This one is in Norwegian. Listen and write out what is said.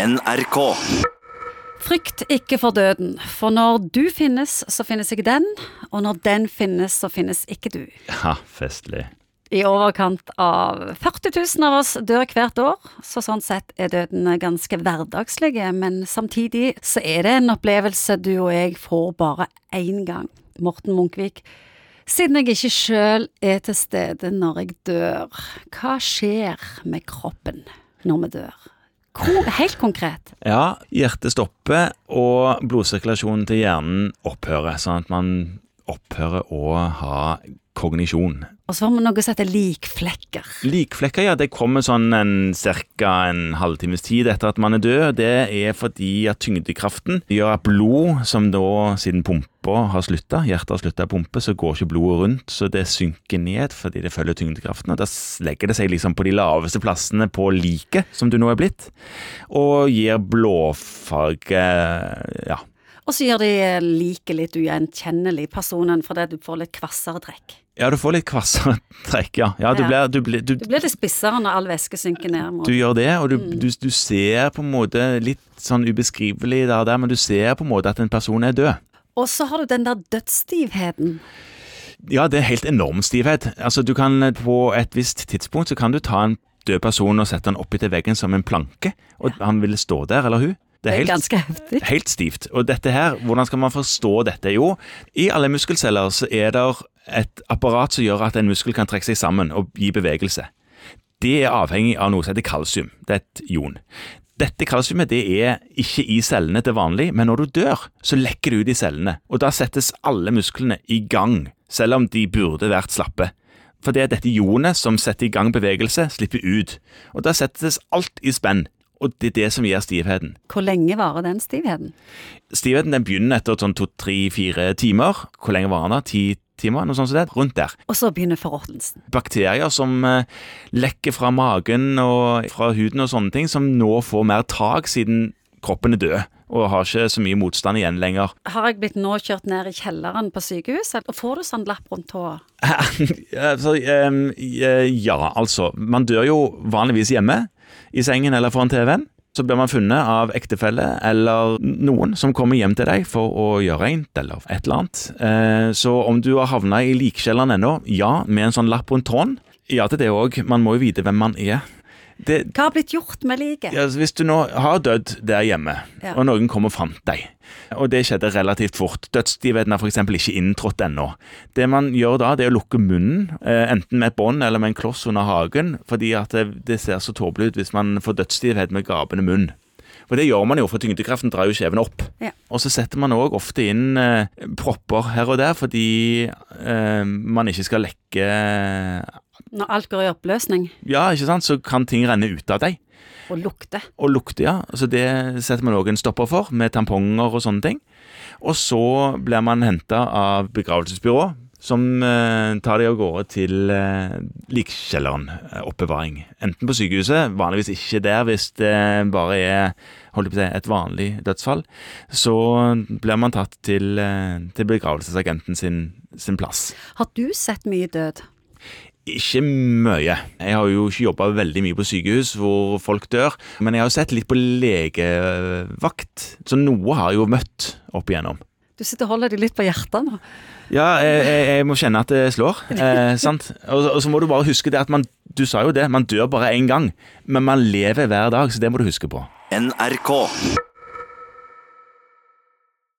NRK. Frykt ikke for døden, for når du finnes, så finnes ikke den, og når den finnes, så finnes ikke du. Ja, festlig. I overkant av 40 000 av oss dør hvert år, så sånn sett er døden ganske hverdagslige, men samtidig så er det en opplevelse du og jeg får bare én gang. Morten Munkvik, siden jeg ikke sjøl er til stede når jeg dør, hva skjer med kroppen når vi dør? Helt konkret. Ja, hjertet stopper, og blodsirkulasjonen til hjernen opphører, sånn at man opphører å ha kognisjon. Og så har vi noe som heter likflekker. Likflekker, ja, det kommer sånn ca. en halvtimes tid etter at man er død. Det er fordi at tyngdekraften gjør at blod, som da siden pumpa har slutta, hjertet har slutta å pumpe, så går ikke blodet rundt, så det synker ned fordi det følger tyngdekraften. Og da legger det seg liksom på de laveste plassene på liket, som du nå er blitt, og gir blåfarge, ja. Og så gjør de liket litt ugjenkjennelig, personen, fordi du får litt kvassere trekk. Ja, du får litt kvassere trekk, ja. ja, du, Ja. Blir, du, blir, du, Du blir litt spissere når all væske synker ned mot du gjør det, og du, Mm. du, du ser på en måte litt sånn ubeskrivelig der, og der, men du ser på en måte at en person er død. Og så har du den der dødsstivheten. Ja, det er helt enorm stivhet. Altså, du kan På et visst tidspunkt så kan du ta en død person og sette den opp til veggen som en planke, og han vil stå der, eller hun. Det er ganske heftig. Helt stivt. Og dette her, hvordan skal man forstå dette? Jo, i alle muskelceller så er det et apparat som gjør at en muskel kan trekke seg sammen og gi bevegelse. Det er avhengig av noe som heter kalsium. Det er et ion. Dette kalsiumet det er ikke i cellene til vanlig, men når du dør, så lekker det ut i cellene. Og da settes alle musklene i gang, selv om de burde vært slappe. For det er dette ionet som setter i gang bevegelse, slipper ut. Og da settes alt i spenn. Og det er det som gir stivheten. Hvor lenge varer den stivheten? Stivheten den begynner etter sånn to, tre, fire timer. Hvor lenge varer den? Timer? Noe sånt som det? Rundt der. Og så begynner forråtnelsen. Bakterier som eh, lekker fra magen og fra huden og sånne ting, som nå får mer tak siden kroppen er død og har ikke så mye motstand igjen lenger. Har jeg blitt nå kjørt ned i kjelleren på sykehuset, og får du sånn lapp rundt tåa? Altså, ja, altså. Man dør jo vanligvis hjemme, i sengen eller foran TV-en. Så blir man funnet av ektefelle eller noen som kommer hjem til deg for å gjøre reint eller et eller annet. Eh, Så om du har havna i likkjelleren ennå, ja, med en sånn lapp rundt tråden. Ja til det òg. Man må jo vite hvem man er. Det, Hva har blitt gjort med liket? ja, altså, hvis du nå har dødd der hjemme, Ja. og noen kom og fant deg, og det skjedde relativt fort Dødsstivheten har f.eks. ikke inntrådt ennå. Det man gjør da, det er å lukke munnen, eh, enten med et bånd eller med en kloss under hagen, fordi at det, det ser så tåpelig ut hvis man får dødsstivhet med gapende munn. For det gjør man jo, for tyngdekraften drar jo kjeven opp. Ja. Og så setter man òg ofte inn eh, propper her og der, fordi eh, man ikke skal lekke Når alt går i oppløsning Ja, ikke sant, så kan ting renne ut av deg. og lukte. Og lukte, ja. Så det setter man òg en stopper for, med tamponger og sånne ting. Og så blir man henta av begravelsesbyrå, som eh, tar de av gårde til eh, likkjelleren, eh, oppbevaring. Enten på sykehuset, vanligvis ikke der hvis det bare er holdt på å si, et vanlig dødsfall. Så blir man tatt til, eh, til begravelsesagenten sin, sin plass. Har du sett mye død? Ikke mye. Jeg har jo ikke jobba veldig mye på sykehus hvor folk dør, men jeg har jo sett litt på legevakt, så noe har jeg jo møtt opp igjennom. Du sitter og holder deg litt på hjertet nå. Ja, jeg, jeg, jeg må kjenne at det slår, eh, sant? Og, og så må du bare huske det at man Du sa jo det, man dør bare én gang, men man lever hver dag, så det må du huske på. NRK.